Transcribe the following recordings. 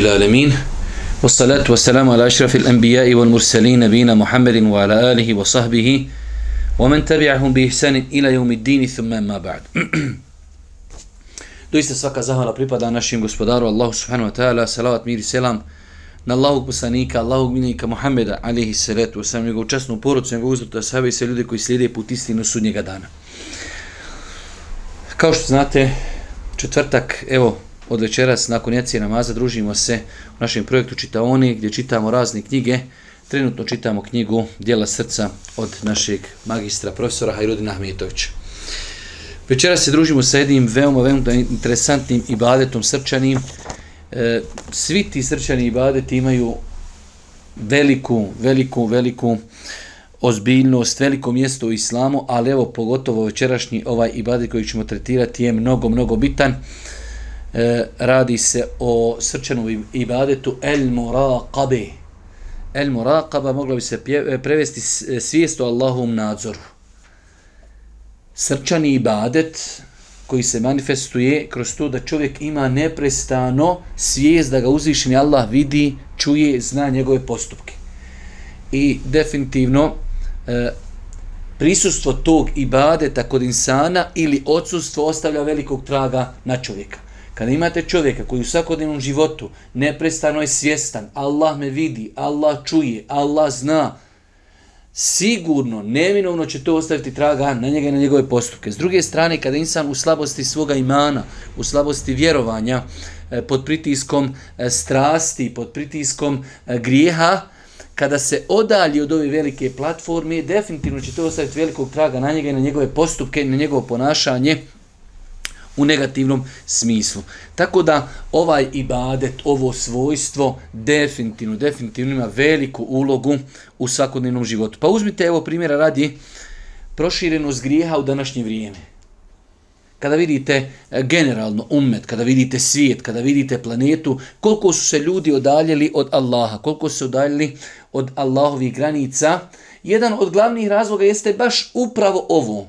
rabbil alemin. Vossalatu wassalamu ala ašrafil anbijai wal mursalin nabina Muhammedin wa ala alihi wa sahbihi wa men tabi'ahum bi ihsanin ila jumi dini thumma ma ba'd. Doista svaka zahvala pripada našim gospodaru Allahu subhanahu wa ta'ala, salavat mir i selam na Allahog poslanika, Allahog minika Muhammeda alihi salatu wassalam njegov časnu porucu, njegov uzrata sahbe i sve ljude koji slijede put istinu sudnjega dana. Kao što znate, četvrtak, evo, od večeras nakon jacije namaza družimo se u našem projektu Čitaoni gdje čitamo razne knjige. Trenutno čitamo knjigu Dijela srca od našeg magistra profesora Hajrudina Ahmetovića. Večeras se družimo sa jednim veoma, veoma interesantnim ibadetom srčanim. E, svi ti srčani ibadeti imaju veliku, veliku, veliku ozbiljnost, veliko mjesto u islamu, ali evo pogotovo večerašnji ovaj ibadet koji ćemo tretirati je mnogo, mnogo bitan. E, radi se o srčanom ibadetu el muraqabe. El muraqaba mogla bi se e, prevesti e, svijest o Allahovom nadzoru. Srčani ibadet koji se manifestuje kroz to da čovjek ima neprestano svijest da ga uzvišeni Allah vidi, čuje, zna njegove postupke. I definitivno prisustvo tog ibadeta kod insana ili odsustvo ostavlja velikog traga na čovjeka. Kada imate čovjeka koji u svakodnevnom životu neprestano je svjestan, Allah me vidi, Allah čuje, Allah zna, sigurno, neminovno će to ostaviti traga na njega i na njegove postupke. S druge strane, kada insan u slabosti svoga imana, u slabosti vjerovanja, eh, pod pritiskom eh, strasti, pod pritiskom eh, grijeha, kada se odalji od ove velike platforme, definitivno će to ostaviti velikog traga na njega i na njegove postupke, na njegovo ponašanje, u negativnom smislu. Tako da ovaj ibadet, ovo svojstvo definitivno, definitivno ima veliku ulogu u svakodnevnom životu. Pa uzmite evo primjera radi proširenost grijeha u današnje vrijeme. Kada vidite e, generalno ummet, kada vidite svijet, kada vidite planetu, koliko su se ljudi odaljeli od Allaha, koliko su se odaljeli od Allahovih granica, jedan od glavnih razloga jeste baš upravo ovo.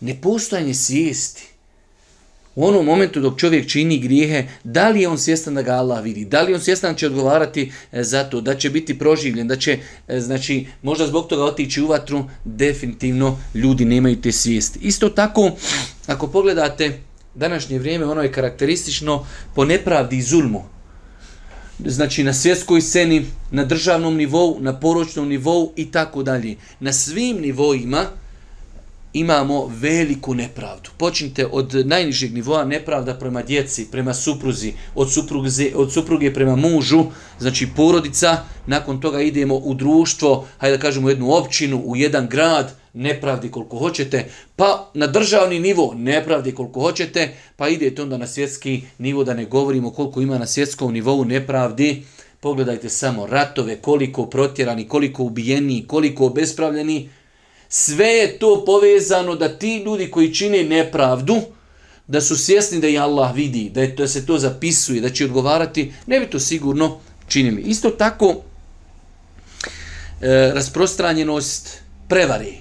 Nepostojanje svijesti u onom momentu dok čovjek čini grijehe, da li je on svjestan da ga Allah vidi, da li on svjestan će odgovarati e, za to, da će biti proživljen, da će, e, znači, možda zbog toga otići u vatru, definitivno ljudi nemaju te svijesti. Isto tako, ako pogledate današnje vrijeme, ono je karakteristično po nepravdi i zulmu. Znači, na svjetskoj sceni, na državnom nivou, na poročnom nivou i tako dalje. Na svim nivoima, imamo veliku nepravdu. Počnite od najnižeg nivoa nepravda prema djeci, prema supruzi, od supruge, od supruge prema mužu, znači porodica, nakon toga idemo u društvo, hajde da kažemo u jednu općinu, u jedan grad, nepravdi koliko hoćete, pa na državni nivo nepravdi koliko hoćete, pa idete onda na svjetski nivo da ne govorimo koliko ima na svjetskom nivou nepravdi, pogledajte samo ratove, koliko protjerani, koliko ubijeni, koliko obespravljeni, koliko Sve je to povezano da ti ljudi koji čine nepravdu, da su svjesni da je Allah vidi, da, je, da se to zapisuje, da će odgovarati, ne bi to sigurno činili. Isto tako, e, rasprostranjenost prevari.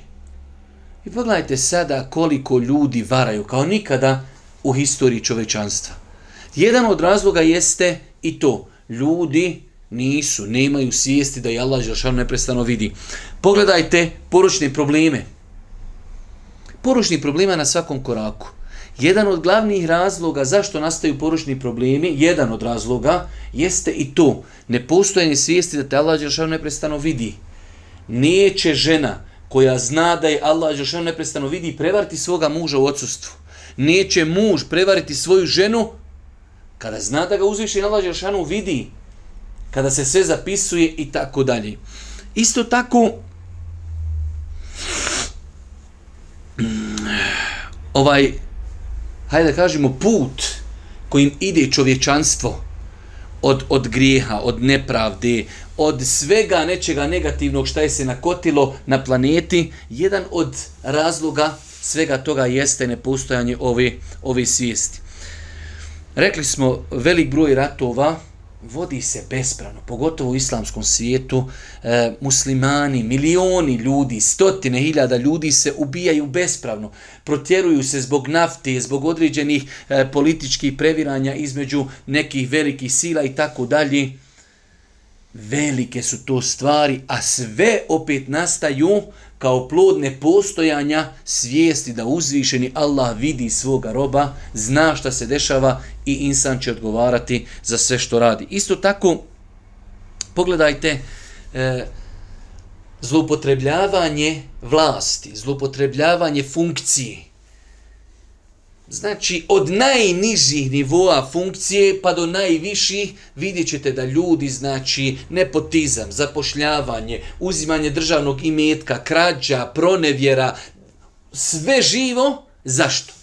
I pogledajte sada koliko ljudi varaju, kao nikada u historiji čovečanstva. Jedan od razloga jeste i to. Ljudi Nisu, nemaju svijesti da je Allah Žešanu neprestano vidi. Pogledajte poručne probleme. Poručni problema na svakom koraku. Jedan od glavnih razloga zašto nastaju poručni problemi, jedan od razloga, jeste i to. Nepostojanje svijesti da te Allah Žešanu neprestano vidi. Neće žena koja zna da je Allah Žešanu neprestano vidi prevariti svoga muža u odsustvu. Neće muž prevariti svoju ženu kada zna da ga uzviše i Allah Žešanu vidi kada se sve zapisuje i tako dalje. Isto tako, ovaj, hajde da kažemo, put kojim ide čovječanstvo od, od grijeha, od nepravde, od svega nečega negativnog šta je se nakotilo na planeti, jedan od razloga svega toga jeste nepostojanje ove, ove svijesti. Rekli smo velik broj ratova, vodi se bespravno, pogotovo u islamskom svijetu, e, muslimani, milioni ljudi, stotine hiljada ljudi se ubijaju bespravno, protjeruju se zbog nafte, zbog određenih e, političkih previranja između nekih velikih sila i tako dalje. Velike su to stvari, a sve opet nastaju, kao plod nepostojanja svijesti da uzvišeni Allah vidi svoga roba, zna šta se dešava i insan će odgovarati za sve što radi. Isto tako, pogledajte, e, zlopotrebljavanje vlasti, zlopotrebljavanje funkcije, Znači, od najnižih nivoa funkcije pa do najviših vidjet ćete da ljudi, znači, nepotizam, zapošljavanje, uzimanje državnog imetka, krađa, pronevjera, sve živo, zašto?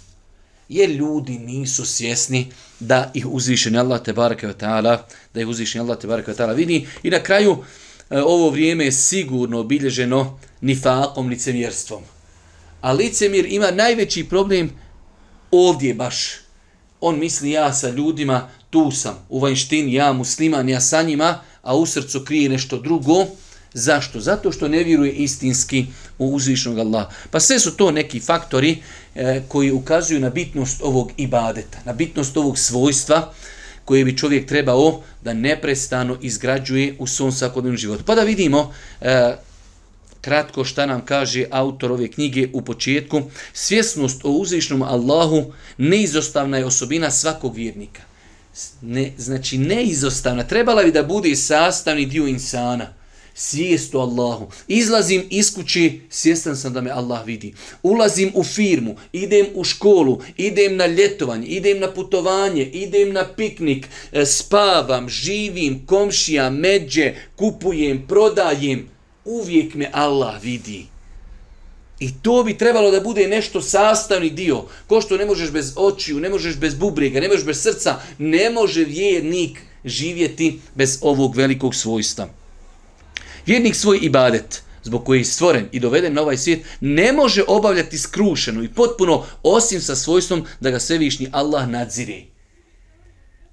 Jer ljudi nisu svjesni da ih uzvišeni Allah te barake ta'ala, da ih uzvišeni Allah te barake ta'ala vidi. I na kraju, e, ovo vrijeme je sigurno obilježeno ni faakom, ni cemjerstvom. A licemir ima najveći problem, ovdje baš. On misli ja sa ljudima, tu sam, u vanjštini, ja musliman, ja sa njima, a u srcu krije nešto drugo. Zašto? Zato što ne vjeruje istinski u uzvišnog Allaha. Pa sve su to neki faktori e, koji ukazuju na bitnost ovog ibadeta, na bitnost ovog svojstva koje bi čovjek trebao da neprestano izgrađuje u svom svakodnevnom životu. Pa da vidimo e, kratko šta nam kaže autor ove knjige u početku. Svjesnost o uzvišnom Allahu neizostavna je osobina svakog vjernika. Ne, znači neizostavna. Trebala bi da bude sastavni dio insana. Svijest o Allahu. Izlazim iz kuće, svjestan sam da me Allah vidi. Ulazim u firmu, idem u školu, idem na ljetovanje, idem na putovanje, idem na piknik, e, spavam, živim, komšija, međe, kupujem, prodajem uvijek me Allah vidi. I to bi trebalo da bude nešto sastavni dio. Ko što ne možeš bez očiju, ne možeš bez bubrega, ne možeš bez srca, ne može vjernik živjeti bez ovog velikog svojstva. Vjernik svoj ibadet, zbog koji je stvoren i doveden na ovaj svijet, ne može obavljati skrušeno i potpuno osim sa svojstvom da ga svevišnji Allah nadziri.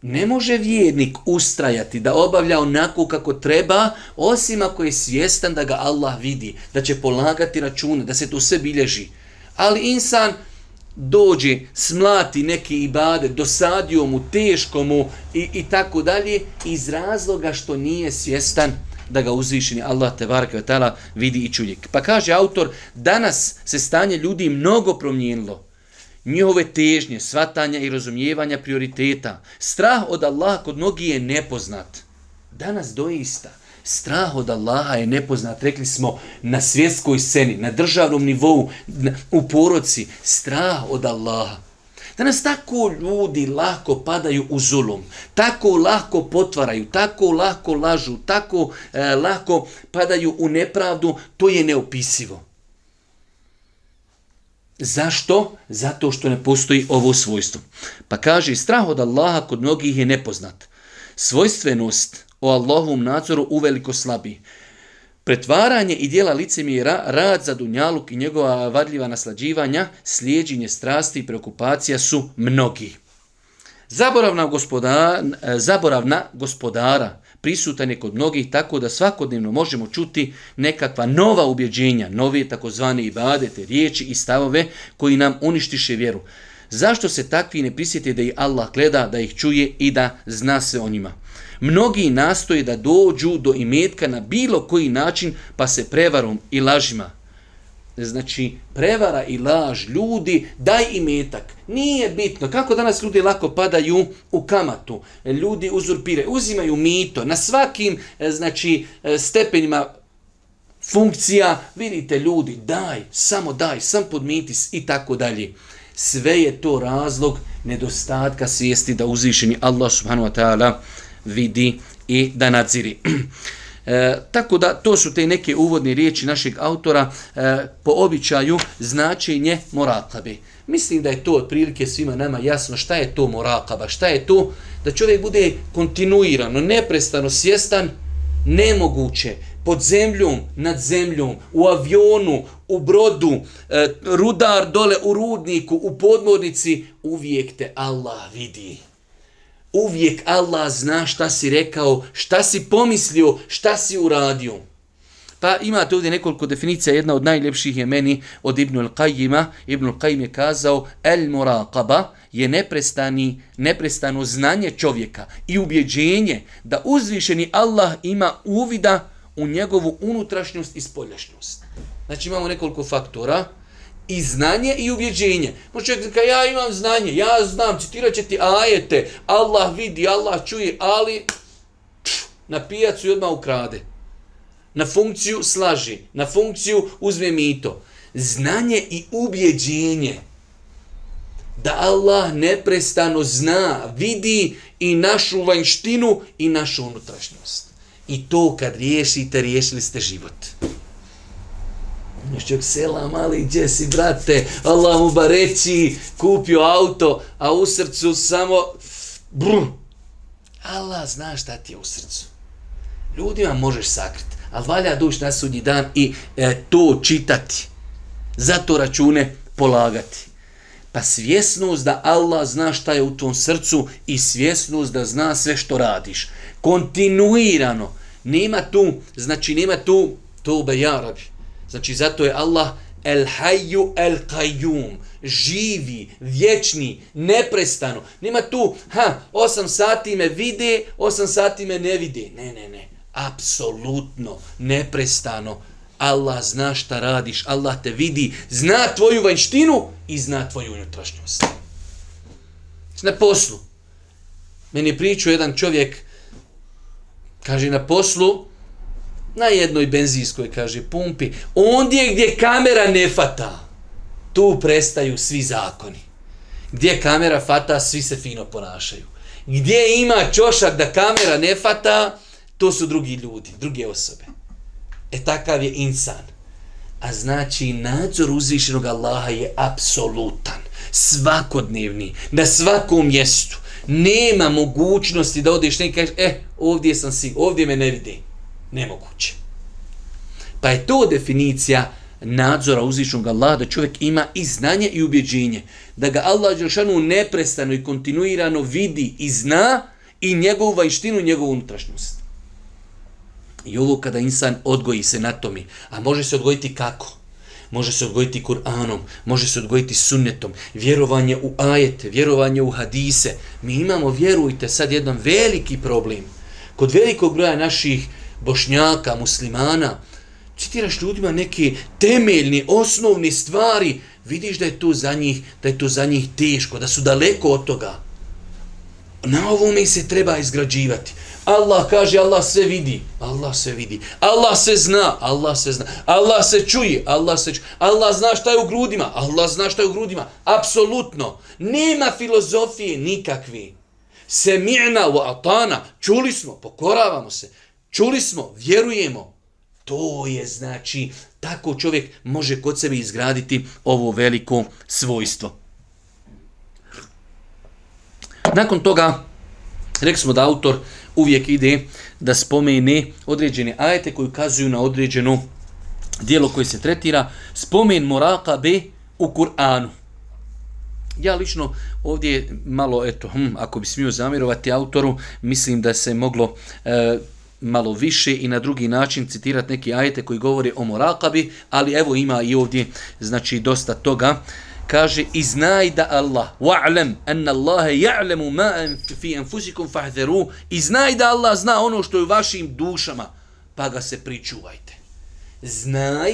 Ne može vjernik ustrajati da obavlja onako kako treba, osim ako je svjestan da ga Allah vidi, da će polagati račune, da se to sve bilježi. Ali insan dođe, smlati neki ibade, dosadio mu, teško mu i, i tako dalje, iz razloga što nije svjestan da ga uzvišeni Allah te barke vetala vidi i čuje. Pa kaže autor, danas se stanje ljudi mnogo promijenilo njihove težnje, svatanja i razumijevanja prioriteta. Strah od Allaha kod mnogi je nepoznat. Danas doista, strah od Allaha je nepoznat, rekli smo, na svjetskoj sceni, na državnom nivou, u poroci, strah od Allaha. Danas tako ljudi lako padaju u zulum, tako lako potvaraju, tako lako lažu, tako e, eh, lako padaju u nepravdu, to je neopisivo. Zašto? Zato što ne postoji ovo svojstvo. Pa kaže, strah od Allaha kod mnogih je nepoznat. Svojstvenost o Allahovom nadzoru uveliko slabi. Pretvaranje i dijela licemira, rad za dunjaluk i njegova vadljiva naslađivanja, slijedžinje strasti i preokupacija su mnogi. Zaboravna, gospoda, zaboravna gospodara, prisutan je kod mnogih tako da svakodnevno možemo čuti nekakva nova ubjeđenja, novije takozvane ibadete, riječi i stavove koji nam uništiše vjeru. Zašto se takvi ne prisjeti da ih Allah gleda, da ih čuje i da zna se o njima? Mnogi nastoje da dođu do imetka na bilo koji način pa se prevarom i lažima Znači, prevara i laž ljudi, daj i metak. Nije bitno. Kako danas ljudi lako padaju u kamatu? Ljudi uzurpiraju, uzimaju mito. Na svakim, e, znači, e, stepenjima funkcija, vidite ljudi, daj, samo daj, sam podmitis i tako dalje. Sve je to razlog nedostatka svijesti da uzvišeni Allah subhanahu wa ta'ala vidi i da nadziri. E, tako da to su te neke uvodne riječi našeg autora e, po običaju značenje morakabe. Mislim da je to otprilike svima nama jasno šta je to morakaba, šta je to da čovjek bude kontinuirano, neprestano svjestan, nemoguće, pod zemljom, nad zemljom, u avionu, u brodu, e, rudar dole u rudniku, u podmornici, uvijek te Allah vidi uvijek Allah zna šta si rekao, šta si pomislio, šta si uradio. Pa imate ovdje nekoliko definicija, jedna od najljepših je meni od Ibnu Al-Qajima. Ibnu Al-Qajim je kazao, El Muraqaba je neprestani, neprestano znanje čovjeka i ubjeđenje da uzvišeni Allah ima uvida u njegovu unutrašnjost i spoljašnjost. Znači imamo nekoliko faktora, i znanje i ubjeđenje. Može čovjek kaže, ja imam znanje, ja znam, citirat će ti ajete, Allah vidi, Allah čuje, ali pff, na pijacu i odmah ukrade. Na funkciju slaži, na funkciju uzme mito. Znanje i ubjeđenje da Allah neprestano zna, vidi i našu vanjštinu i našu unutrašnjost. I to kad riješite, riješili ste život. Život. Još čovjek, sela mali, gdje si brate? Allah mu ba reći, kupio auto, a u srcu samo... Brr. Allah zna šta ti je u srcu. Ljudima možeš sakriti, ali valja duš na sudnji dan i e, to čitati. Zato račune polagati. Pa svjesnost da Allah zna šta je u tom srcu i svjesnost da zna sve što radiš. Kontinuirano. Nema tu, znači nema tu, to be ja rabi. Znači, zato je Allah el hayu el kajum, živi, vječni, neprestano. Nema tu, ha, osam sati me vide, osam sati me ne vide. Ne, ne, ne, apsolutno, neprestano. Allah zna šta radiš, Allah te vidi, zna tvoju vanjštinu i zna tvoju unutrašnjost. Znači, na poslu. Meni je pričao jedan čovjek, kaže na poslu, na jednoj benzinskoj, kaže, pumpi, ondje gdje kamera ne fata, tu prestaju svi zakoni. Gdje kamera fata, svi se fino ponašaju. Gdje ima čošak da kamera ne fata, to su drugi ljudi, druge osobe. E takav je insan. A znači, nadzor uzvišenog Allaha je apsolutan, svakodnevni, na svakom mjestu. Nema mogućnosti da odeš i kažeš, e, eh, ovdje sam si, ovdje me ne vidi nemoguće. Pa je to definicija nadzora uzvišnog Allaha, da čovjek ima i znanje i ubjeđenje. Da ga Allah Đelšanu neprestano i kontinuirano vidi i zna i njegovu vajštinu i njegovu unutrašnjost. I ovo kada insan odgoji se na tomi, a može se odgojiti kako? Može se odgojiti Kur'anom, može se odgojiti sunnetom, vjerovanje u ajete, vjerovanje u hadise. Mi imamo, vjerujte, sad jedan veliki problem. Kod velikog broja naših uh, bošnjaka, muslimana, citiraš ljudima neke temeljne, osnovne stvari, vidiš da je to za njih, da je to za njih teško, da su daleko od toga. Na ovom mi se treba izgrađivati. Allah kaže, Allah sve vidi. Allah sve vidi. Allah se zna. Allah se zna. Allah se čuje. Allah se čuje. Allah zna šta je u grudima. Allah zna šta je u grudima. Apsolutno. Nema filozofije nikakve. Semirna wa atana. Čuli smo, pokoravamo se. Čuli smo, vjerujemo. To je znači, tako čovjek može kod sebe izgraditi ovo veliko svojstvo. Nakon toga, rekli smo da autor uvijek ide da spomene određene ajete koji ukazuju na određeno dijelo koje se tretira. Spomen moraka be u Kur'anu. Ja lično ovdje malo, eto, hm, ako bi smio zamirovati autoru, mislim da se moglo e, malo više i na drugi način citirati neki ajete koji govori o murakabi, ali evo ima i ovdje znači dosta toga. Kaže, i znaj da Allah, wa'lem, anna Allahe ja'lemu ma fi enfusikum fahderu, i znaj da Allah zna ono što je u vašim dušama, pa ga se pričuvajte. Znaj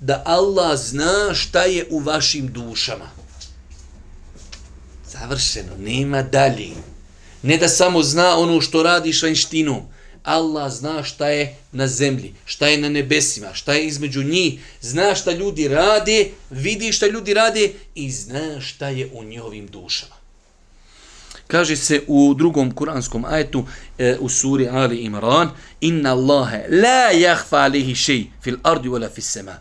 da Allah zna šta je u vašim dušama. Završeno, nema dalje. Ne da samo zna ono što radiš vanštinom, Allah zna šta je na zemlji, šta je na nebesima, šta je između njih, zna šta ljudi rade, vidi šta ljudi rade i zna šta je u njihovim dušama. Kaže se u drugom kuranskom ajetu e, u suri Ali Imran Inna Allahe la jahfa alihi šeji fil ardi wala fis sema.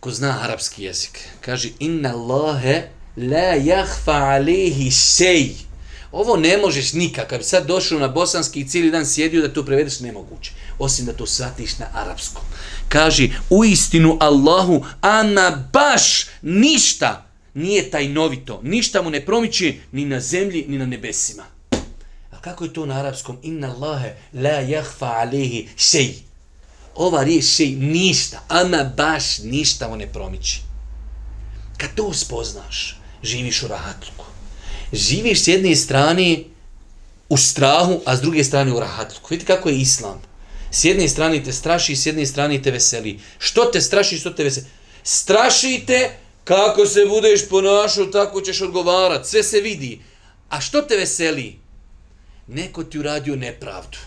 Ko zna arapski jezik, kaže Inna Allahe la jahfa alihi šeji Ovo ne možeš nikak. Kad bi sad došao na bosanski i cijeli dan sjedio da to prevedeš, nemoguće. Osim da to shvatiš na arapskom. Kaže, u istinu Allahu, ana baš ništa nije tajnovito. Ništa mu ne promiče ni na zemlji, ni na nebesima. A kako je to na arapskom? Inna Allahe la jahfa alihi šeji. Ova riječ šeji, ništa. Ana baš ništa mu ne promiče. Kad to spoznaš, živiš u rahatluku živiš s jedne strane u strahu, a s druge strane u rahatluku. Vidite kako je islam. S jedne strane te straši, s jedne strane te veseli. Što te straši, što te veseli? Straši te kako se budeš ponašao, tako ćeš odgovarat. Sve se vidi. A što te veseli? Neko ti uradio nepravdu.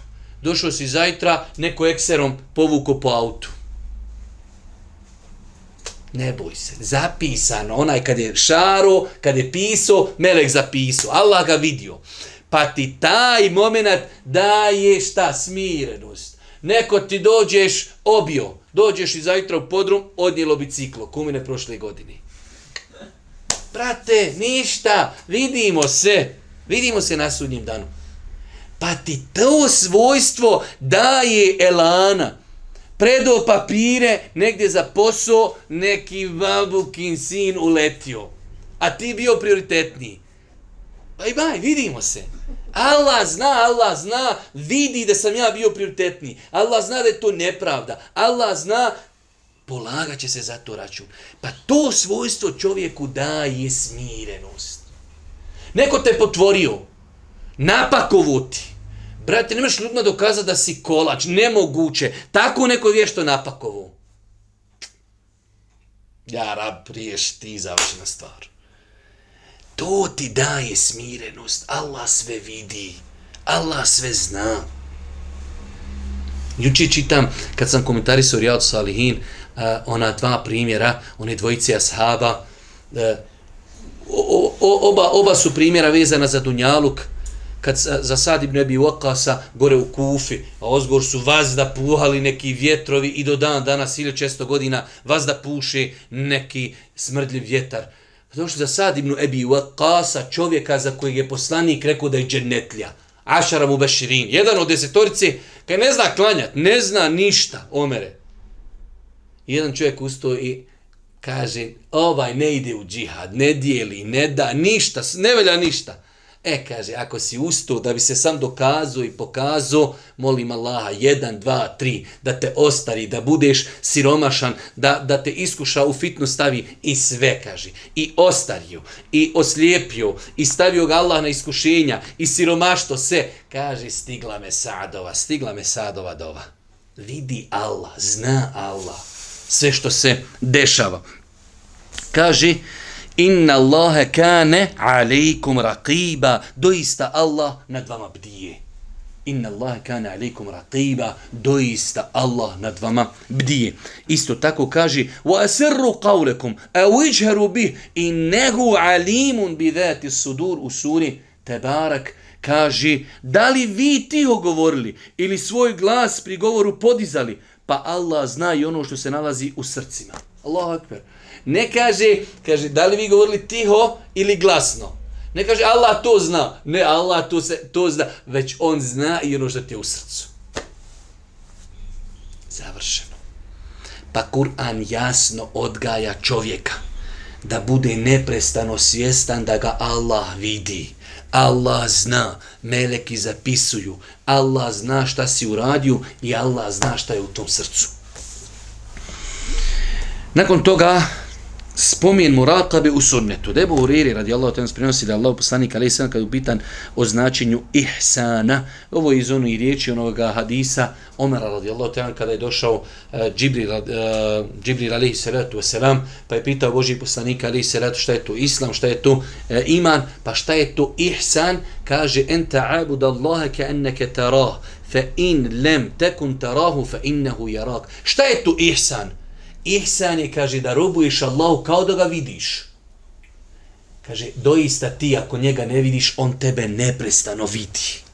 Došao si zajtra, neko ekserom povuko po autu ne boj se, zapisano, onaj kad je šaro, kad je pisao, melek zapisao, Allah ga vidio. Pa ti taj moment daje šta, smirenost. Neko ti dođeš obio, dođeš iz zajutra u podrum, odnijelo biciklo, kumine prošle godine. Brate, ništa, vidimo se, vidimo se na sudnjem danu. Pa ti to svojstvo daje elana predao papire negdje za posao, neki babukin sin uletio. A ti bio prioritetniji. Aj baj, vidimo se. Allah zna, Allah zna, vidi da sam ja bio prioritetni. Allah zna da je to nepravda. Allah zna, polagat će se za to račun. Pa to svojstvo čovjeku daje smirenost. Neko te potvorio, napakovo ti, Brate, ne možeš ljudima dokazati da si kolač. Nemoguće. Tako neko vješto napakovu. Ja, rab, riješ ti završena stvar. To ti daje smirenost. Allah sve vidi. Allah sve zna. Juče čitam, kad sam komentarisao Rijal Salihin, eh, ona dva primjera, one dvojice ashaba, eh, oba, oba su primjera vezana za Dunjaluk, kad za sad im ne bi uakasa gore u kufi, a ozgor su vazda puhali neki vjetrovi i do dan danas ili često godina vazda puše neki smrdljiv vjetar. Došli za sad im ebi uakasa čovjeka za kojeg je poslanik rekao da je dženetlja. Ašara mu beširin. Jedan od desetorice kaj ne zna klanjat, ne zna ništa, omere. I jedan čovjek ustao i kaže, ovaj ne ide u džihad, ne dijeli, ne da, ništa, ne velja ništa. E, kaže, ako si ustao da bi se sam dokazao i pokazao, molim Allaha, jedan, dva, tri, da te ostari, da budeš siromašan, da, da te iskuša u fitnu stavi i sve, kaže. I ostario, i oslijepio, i stavio ga Allah na iskušenja, i siromašto se, kaže, stigla me sadova, stigla me sadova dova. Vidi Allah, zna Allah sve što se dešava. Kaže, kaže, Inna Allahe kane alaikum raqiba. Doista Allah nad vama bdije. Inna Allahe kane alaikum raqiba. Doista Allah nad vama bdije. Isto tako kaže Wa asirru qavlekum. A uđheru bih. Innehu alimun bidhati sudur u suri Tebarak kaže da li vi tiho govorili ili svoj glas pri govoru podizali pa Allah zna i ono što se nalazi u srcima. Allahu akbar. Ne kaže, kaže, da li vi govorili tiho ili glasno? Ne kaže, Allah to zna. Ne, Allah to, se, to zna. Već on zna i ono što ti je u srcu. Završeno. Pa Kur'an jasno odgaja čovjeka da bude neprestano svjestan da ga Allah vidi. Allah zna, meleki zapisuju, Allah zna šta si uradio i Allah zna šta je u tom srcu. Nakon toga, spomen murakabe u sunnetu. Da je Bu Huriri, radi Allah, to nas prinosi da je Allah poslanik, ali sam kad je upitan o značenju ihsana, ovo je iz ono i riječi onog hadisa Omera, radi Allah, to kada je došao uh, Džibril, uh, Džibril, alihi salatu wasalam, pa je pitao Boži poslanik, alihi salatu, šta je to islam, šta je to uh, iman, pa šta je to ihsan, kaže, enta abud Allahe ke enneke tarah, fe in lem tekun tarahu, fe innehu jarak. Šta je to ihsan? Šta je to ihsan? Ihsan je, kaže, da robuješ Allahu kao da ga vidiš. Kaže, doista ti ako njega ne vidiš, on tebe neprestano vidi.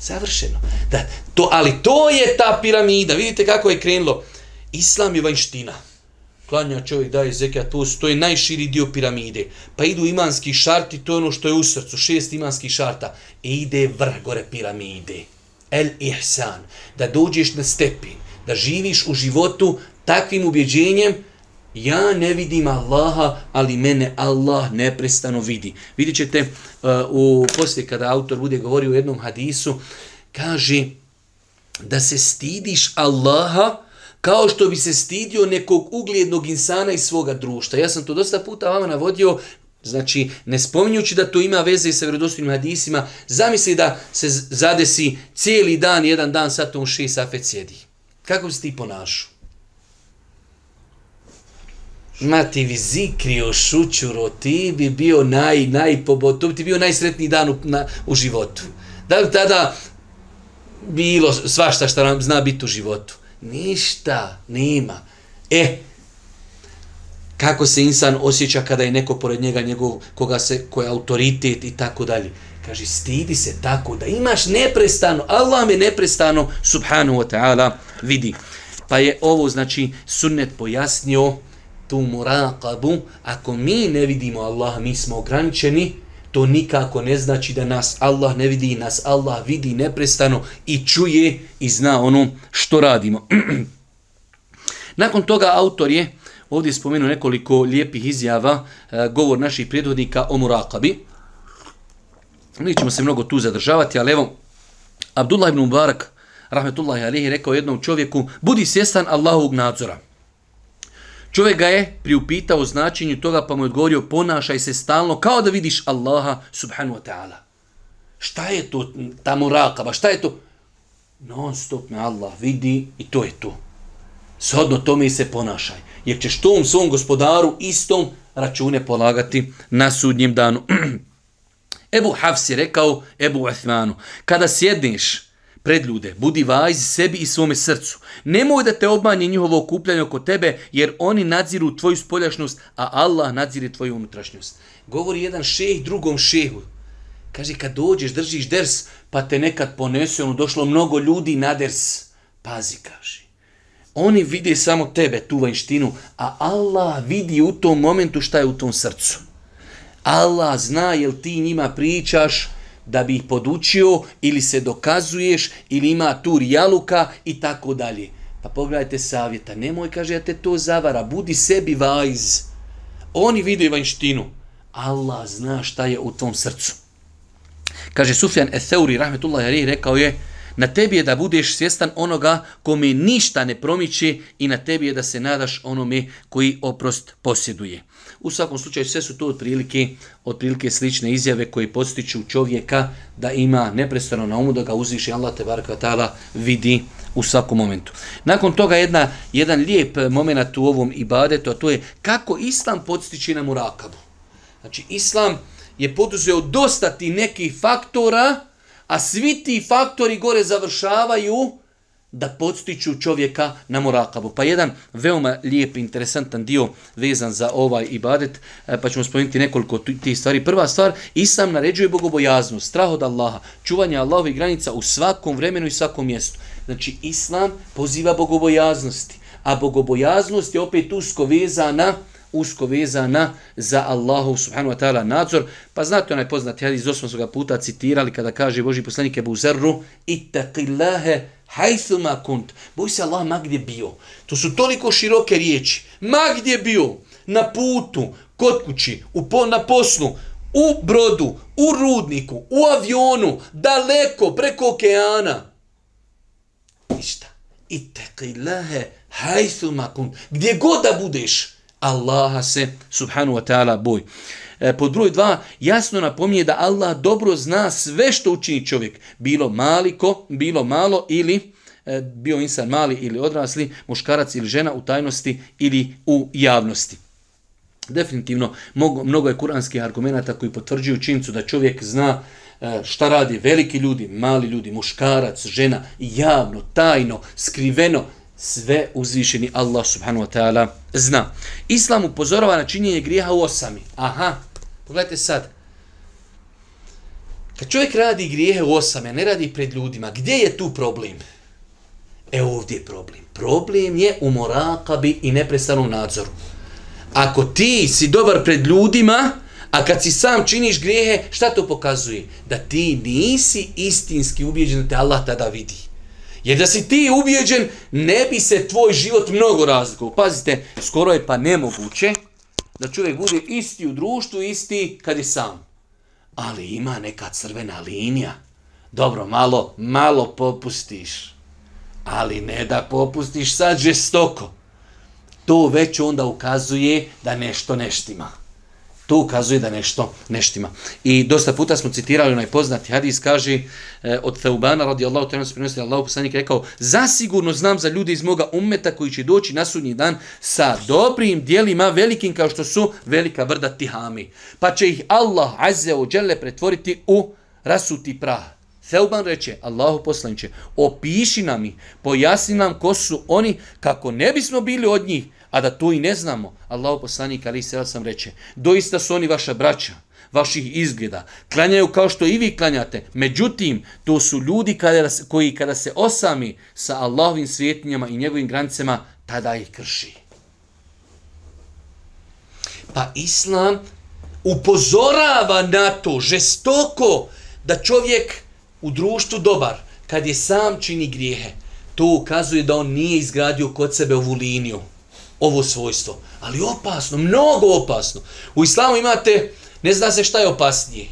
Završeno. Da, to, ali to je ta piramida. Vidite kako je krenulo. Islam je vanština. Klanja čovjek daje zekija, to, to je najširi dio piramide. Pa idu imanski šarti, to je ono što je u srcu, šest imanskih šarta. I e, ide vrh gore piramide. El ihsan. Da dođeš na stepin, da živiš u životu takvim ubjeđenjem ja ne vidim Allaha, ali mene Allah neprestano vidi. Vidjet ćete uh, u, poslije kada autor bude govorio u jednom hadisu, kaže da se stidiš Allaha kao što bi se stidio nekog ugljednog insana iz svoga društva. Ja sam to dosta puta vama navodio, znači ne spominjući da to ima veze sa vredostivnim hadisima, zamisli da se zadesi cijeli dan, jedan dan, sad to u šest afet sjedi. Kako bi se ti ponašao? Mati vi zikri o šućuro, ti bi bio naj, naj to bi ti bio najsretniji dan u, na, u životu. Da bi tada bilo svašta što nam zna biti u životu. Ništa, nima. E, kako se insan osjeća kada je neko pored njega, njegov, koga se, koja je autoritet i tako dalje. Kaže, stidi se tako da imaš neprestano, Allah me neprestano, subhanu wa ta'ala, vidi. Pa je ovo, znači, sunnet pojasnio, tu muraqabu, ako mi ne vidimo Allah, mi smo ograničeni, to nikako ne znači da nas Allah ne vidi, nas Allah vidi neprestano i čuje i zna ono što radimo. Nakon toga autor je ovdje spomenuo nekoliko lijepih izjava, e, govor naših prijedhodnika o muraqabi. Nećemo se mnogo tu zadržavati, ali evo, Abdullah ibn Mubarak, rahmetullahi alihi, rekao jednom čovjeku, budi svjestan Allahovog nadzora. Čovjek ga je priupitao o značenju toga pa mu je odgovorio ponašaj se stalno kao da vidiš Allaha subhanu wa ta'ala. Šta je to ta murakaba? Pa šta je to? Non stop me Allah vidi i to je to. Shodno tome i se ponašaj. Jer ćeš tom svom gospodaru istom račune polagati na sudnjem danu. Ebu Hafs je rekao Ebu Uthmanu, kada sjedniš pred ljude, budi vajzi sebi i svome srcu. Nemoj da te obmanje njihovo okupljanje oko tebe, jer oni nadziru tvoju spoljašnost, a Allah nadziri tvoju unutrašnjost. Govori jedan šeh drugom šehu. Kaže, kad dođeš, držiš ders, pa te nekad ponese, ono došlo mnogo ljudi na ders. Pazi, kaže. Oni vide samo tebe, tu vanjštinu, a Allah vidi u tom momentu šta je u tom srcu. Allah zna jel ti njima pričaš, da bi ih podučio ili se dokazuješ ili ima tu rijaluka i tako dalje. Pa pogledajte savjeta, nemoj, kaže, ja te to zavara, budi sebi vajz. Oni vide vanštinu. Allah zna šta je u tvom srcu. Kaže Sufjan Eseuri, rahmetullahi alaihi, rekao je, na tebi je da budeš svjestan onoga kome ništa ne promiči i na tebi je da se nadaš onome koji oprost posjeduje. U svakom slučaju sve su to otprilike, otprilike slične izjave koje postiču čovjeka da ima neprestano na umu da ga uzviši Allah te bar kvatala vidi u svakom momentu. Nakon toga jedna, jedan lijep moment u ovom ibadetu, a to je kako Islam podstiči nam u rakabu. Znači, Islam je poduzeo dosta ti nekih faktora, a svi ti faktori gore završavaju u da podstiču čovjeka na morakabu. Pa jedan veoma lijep, interesantan dio vezan za ovaj ibadet, e, pa ćemo spomenuti nekoliko tih stvari. Prva stvar, Islam naređuje bogobojaznost, strah od Allaha, čuvanje Allahovih granica u svakom vremenu i svakom mjestu. Znači, Islam poziva bogobojaznosti, a bogobojaznost je opet usko vezana na usko vezana za Allahu subhanahu wa ta'ala nadzor. Pa znate onaj poznat hadis, osmo su ga puta citirali kada kaže Boži poslanik Ebu Zerru, Ittaqillahe hajthuma kunt, boj se Allah ma gdje bio. To su toliko široke riječi. Ma gdje bio, na putu, kod kući, u po, na poslu, u brodu, u rudniku, u avionu, daleko, preko okeana. Ništa. Ittaqillahe hajthuma kunt. Gdje god da budeš, Allaha se, subhanu wa ta'ala, boj. E, pod broj dva, jasno napominje da Allah dobro zna sve što učini čovjek, bilo maliko, bilo malo ili e, bio insan mali ili odrasli, muškarac ili žena u tajnosti ili u javnosti. Definitivno, mnogo je kuranskih argumenta koji potvrđuju činjicu da čovjek zna e, šta radi veliki ljudi, mali ljudi, muškarac, žena, javno, tajno, skriveno, sve uzvišeni Allah subhanahu wa ta'ala zna. Islam upozorava na činjenje grijeha u osami. Aha, pogledajte sad. Kad čovjek radi grijehe u osame, ne radi pred ljudima, gdje je tu problem? E ovdje je problem. Problem je u morakabi i neprestanom nadzoru. Ako ti si dobar pred ljudima, a kad si sam činiš grijehe, šta to pokazuje? Da ti nisi istinski ubijeđen da te Allah tada vidi. Jer da si ti ubijeđen, ne bi se tvoj život mnogo razlikao. Pazite, skoro je pa nemoguće da čovjek bude isti u društvu, isti kad je sam. Ali ima neka crvena linija. Dobro, malo, malo popustiš. Ali ne da popustiš sad žestoko. To već onda ukazuje da nešto neštima. štima to ukazuje da nešto neštima. I dosta puta smo citirali onaj poznati hadis, kaže e, od Thaubana radijallahu ta'ala ono se prenosi Allahu poslanik rekao: "Zasigurno znam za ljude iz moga ummeta koji će doći na sudnji dan sa dobrim djelima velikim kao što su velika brda Tihami, pa će ih Allah azza wa jalla pretvoriti u rasuti prah." Seuban reče, Allahu poslanče, opiši nam i pojasni nam ko su oni kako ne bismo bili od njih, a da to i ne znamo, Allah poslanik ali se sam reče, doista su oni vaša braća, vaših izgleda, klanjaju kao što i vi klanjate, međutim, to su ljudi kada, koji kada se osami sa Allahovim svjetinjama i njegovim granicama, tada ih krši. Pa Islam upozorava na to žestoko da čovjek u društvu dobar, kad je sam čini grijehe, to ukazuje da on nije izgradio kod sebe ovu liniju ovo svojstvo. Ali opasno, mnogo opasno. U islamu imate, ne zna se šta je opasnije.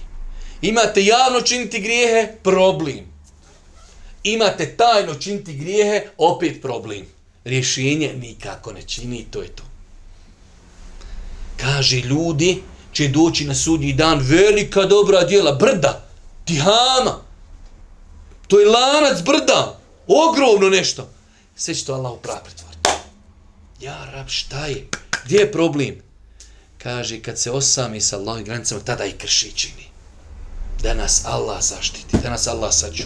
Imate javno činiti grijehe, problem. Imate tajno činiti grijehe, opet problem. Rješenje nikako ne čini, to je to. Kaže, ljudi će doći na sudnji dan, velika dobra djela, brda, tihama. To je lanac brda, ogromno nešto. Sve će to Allah upravo Ja, rab, šta je? Gdje je problem? Kaže, kad se osami sa Allahom granicama, tada i krši čini. Da nas Allah zaštiti, da nas Allah sađu.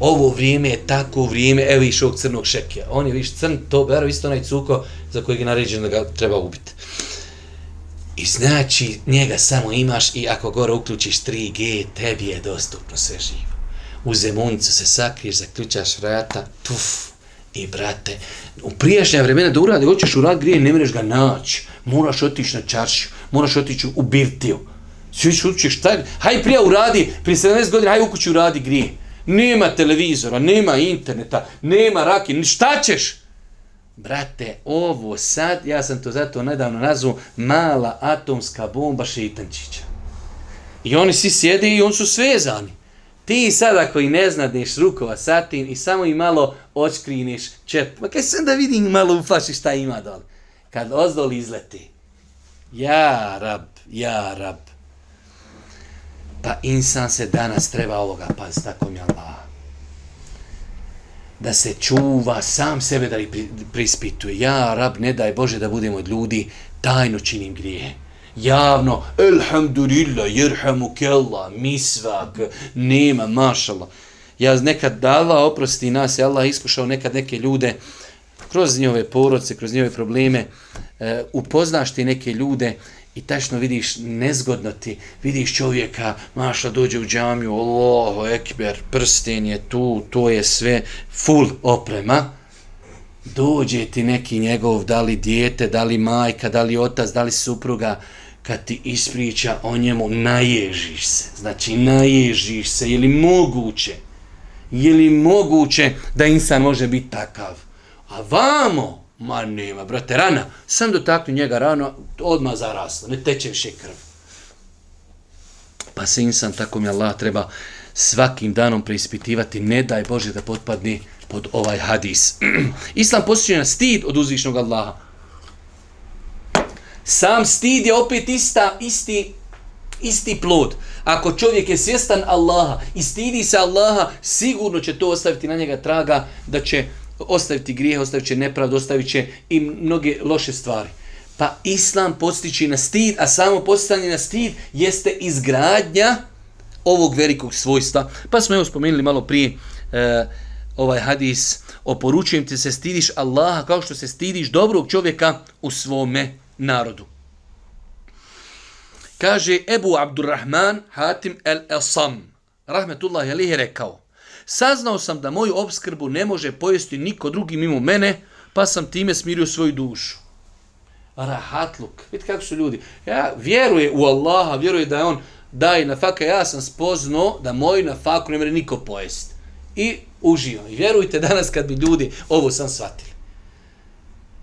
Ovo vrijeme je tako vrijeme, evo viš ovog crnog šekija. On je viš crn, to bero, isto onaj cuko za kojeg je naređen da ga treba ubiti. I znači, njega samo imaš i ako gore uključiš 3G, tebi je dostupno sve živo. U zemuncu se sakriješ, zaključaš vrata, tuf, I e, brate, u prijašnja vremena da uradi, hoćeš urad grije, ne mreš ga naći. Moraš otići na čaršiju, moraš otići u birtiju. Svi ću učiš, šta je? Haj prija uradi, prije 70 godina, haj u kuću uradi grije. Nema televizora, nema interneta, nema raki, šta ćeš? Brate, ovo sad, ja sam to zato nedavno nazvao, mala atomska bomba Šitančića. I oni svi sjede i oni su svezani. Ti sada koji ne znadeš rukova satin i samo i malo očkriniš čep. Ma kaj sam da vidim malo uplaši šta ima dole. Kad ozdol izleti. Ja rab, ja rab. Pa insan se danas treba ovoga paz tako mi Allah. Da se čuva sam sebe da li prispituje. Ja rab, ne daj Bože da budemo od ljudi, tajno činim grijehe javno, elhamdulillah, jerhamu kella, misvak, nema, mašala. Ja nekad dala oprosti nas, je Allah iskušao nekad neke ljude kroz njove poroce, kroz njove probleme, e, upoznaš ti neke ljude i tačno vidiš nezgodno ti, vidiš čovjeka, mašla dođe u džamiju, Allahu ekber, prsten je tu, to je sve, full oprema, dođe ti neki njegov, da li dijete, da li majka, da li otac, da li supruga, kad ti ispriča o njemu, naježiš se. Znači, naježiš se. Je li moguće? Je li moguće da insan može biti takav? A vamo, ma nema, brate, rana. Sam dotaknu njega rano, odma zaraslo, ne teče više krv. Pa se insan, tako mi Allah, treba svakim danom preispitivati, ne daj Bože da potpadne pod ovaj hadis. Islam posjećuje na stid od uzvišnog Allaha. Sam stid je opet ista, isti, isti plod. Ako čovjek je svjestan Allaha i stidi se Allaha, sigurno će to ostaviti na njega traga da će ostaviti grijeh, ostavit će nepravdu, ostavit će i mnoge loše stvari. Pa Islam postići na stid, a samo postanje na stid jeste izgradnja ovog velikog svojstva. Pa smo evo spomenuli malo prije e, ovaj hadis, oporučujem ti se stidiš Allaha kao što se stidiš dobrog čovjeka u svome narodu. Kaže Ebu Abdurrahman Hatim el Esam, rahmetullah jelih je rekao, saznao sam da moju obskrbu ne može pojesti niko drugi mimo mene, pa sam time smirio svoju dušu. Rahatluk. Vidite kako su ljudi. Ja vjeruje u Allaha, vjeruje da je on daje nafaka. Ja sam spoznao da moju nafaku ne mere niko pojesti. I uživo. I vjerujte danas kad bi ljudi ovo sam shvatili.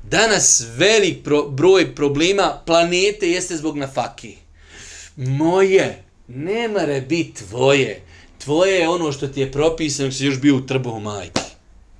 Danas velik pro, broj problema planete jeste zbog nafaki. Moje, ne mare biti tvoje. Tvoje je ono što ti je propisano kada si još bio u trbu majke.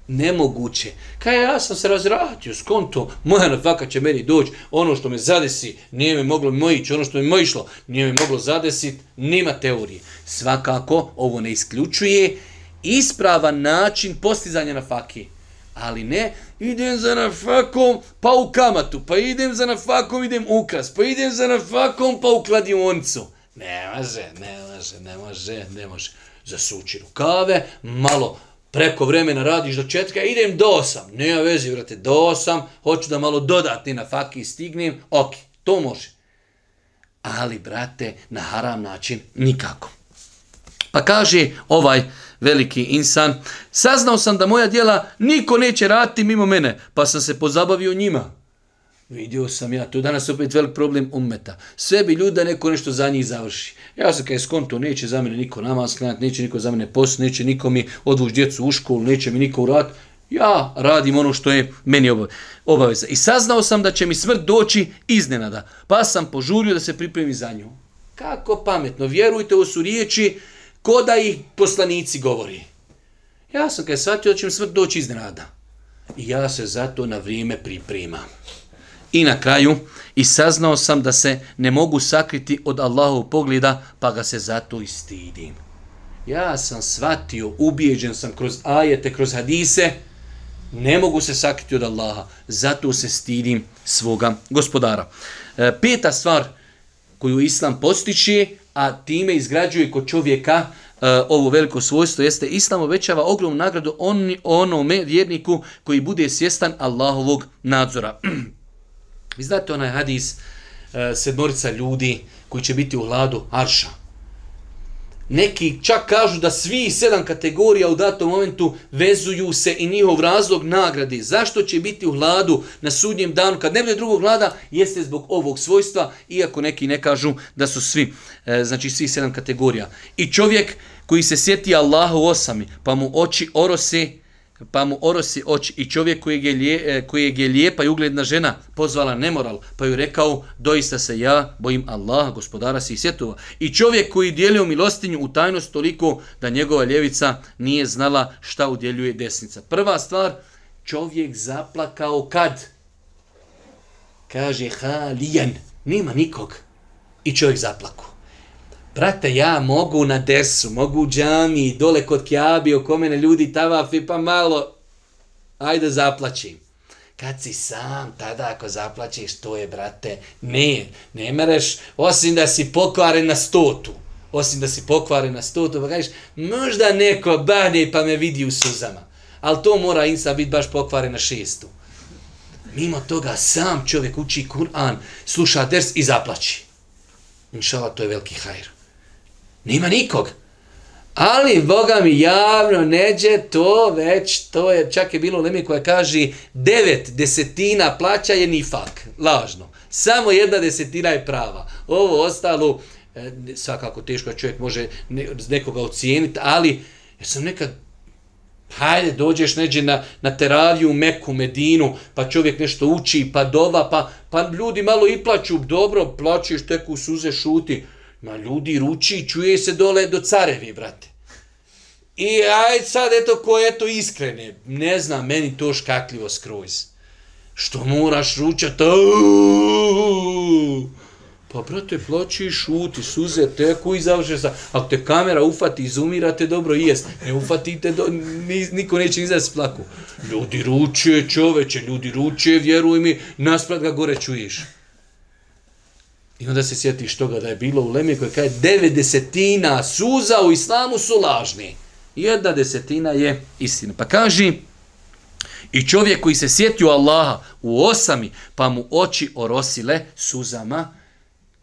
Nemoguće. Kaj ja sam se razratio, skonto, moja nafaka će meni doći, ono što me zadesi, nije me moglo mojić, ono što mi mojišlo, nije me moglo zadesit, nima teorije. Svakako, ovo ne isključuje, ispravan način postizanja na fake. Ali ne, idem za na fakom, pa u kamatu, pa idem za na fakom, idem ukras, pa idem za na fakom, pa u kladionicu. Ne može, ne može, ne može, ne može. Zasući rukave, malo preko vremena radiš do četka, idem do osam. Ne vezi, vrate, do osam, hoću da malo dodatni na faki stignem, ok, to može. Ali, brate, na haram način nikako. Pa kaže ovaj veliki insan, saznao sam da moja dijela niko neće raditi mimo mene, pa sam se pozabavio njima. Vidio sam ja, to je danas opet velik problem ummeta. Sve bi ljudi da neko nešto za njih završi. Ja sam kaj skonto, neće za mene niko namaz klanjati, neće niko za mene post, neće niko mi odvući djecu u školu, neće mi niko urat. Ja radim ono što je meni obaveza. I saznao sam da će mi smrt doći iznenada, pa sam požurio da se pripremi za nju. Kako pametno, vjerujte, ovo su riječi Ko da ih poslanici govori? Ja sam kad je shvatio da će mi smrt doći iz rada. I ja se zato na vrijeme pripremam. I na kraju, i saznao sam da se ne mogu sakriti od Allahovog pogleda, pa ga se zato i stidim. Ja sam shvatio, ubijeđen sam kroz ajete, kroz hadise, ne mogu se sakriti od Allaha, zato se stidim svoga gospodara. E, peta stvar koju Islam postiče, a time izgrađuje kod čovjeka e, ovo veliko svojstvo, jeste Islam obećava ogromnu nagradu on, onome vjerniku koji bude svjestan Allahovog nadzora. Vi znate onaj hadis e, sedmorica ljudi koji će biti u hladu Arša. Neki čak kažu da svi sedam kategorija u datom momentu vezuju se i njihov razlog nagrade. Zašto će biti u hladu na sudnjem danu kad ne bude drugog hlada? Jeste zbog ovog svojstva, iako neki ne kažu da su svi, e, znači svi sedam kategorija. I čovjek koji se sjeti Allahu osami, pa mu oči orose, pa mu orosi oči i čovjek kojeg je, lije, e, kojeg je lijepa i ugledna žena pozvala nemoral, pa ju rekao, doista se ja bojim Allaha, gospodara svih svjetova. I čovjek koji dijelio milostinju u tajnost toliko da njegova ljevica nije znala šta udjeljuje desnica. Prva stvar, čovjek zaplakao kad? Kaže, halijen, nema nikog. I čovjek zaplakao. Brate, ja mogu na desu, mogu u džami, dole kod kjabi, oko mene ljudi tavafi, pa malo, ajde zaplaćim. Kad si sam, tada ako zaplaćiš, to je, brate, ne, ne mereš, osim da si pokvaren na stotu. Osim da si pokvaren na stotu, pa kažeš, možda neko bane pa me vidi u suzama. Ali to mora insa biti baš pokvaren na šestu. Mimo toga, sam čovjek uči Kur'an, sluša ders i zaplaći. Inšala, to je veliki hajr. Nima nikog. Ali, Boga mi, javno neđe to već, to je, čak je bilo u Lemi koja kaže, devet desetina plaća je nifak. Lažno. Samo jedna desetina je prava. Ovo ostalo, e, svakako teško da čovjek može ne, nekoga ocijeniti, ali, jer sam nekad, hajde, dođeš neđe na, na teraviju, meku, medinu, pa čovjek nešto uči, pa dova, pa, pa ljudi malo i plaću, dobro, plaćeš, teku suze, šuti, Ma ljudi ruči, čuje se dole do carevi, brate. I aj sad, eto, ko je to iskrene, ne zna, meni to škakljivo skroz. Što moraš ručat, Pa, brate, ploči, šuti, suze, teku i završe sa... Ako te kamera ufati, izumirate, dobro, jest. Ne ufatite, do... niko neće izaći splaku. Ljudi ruče, čoveče, ljudi ruče, vjeruj mi, nasprat ga gore čuješ. I onda se sjetiš toga da je bilo u Lemije koja kaže deve desetina suza u islamu su lažni. Jedna desetina je istina. Pa kaži, i čovjek koji se sjetio Allaha u osami, pa mu oči orosile suzama,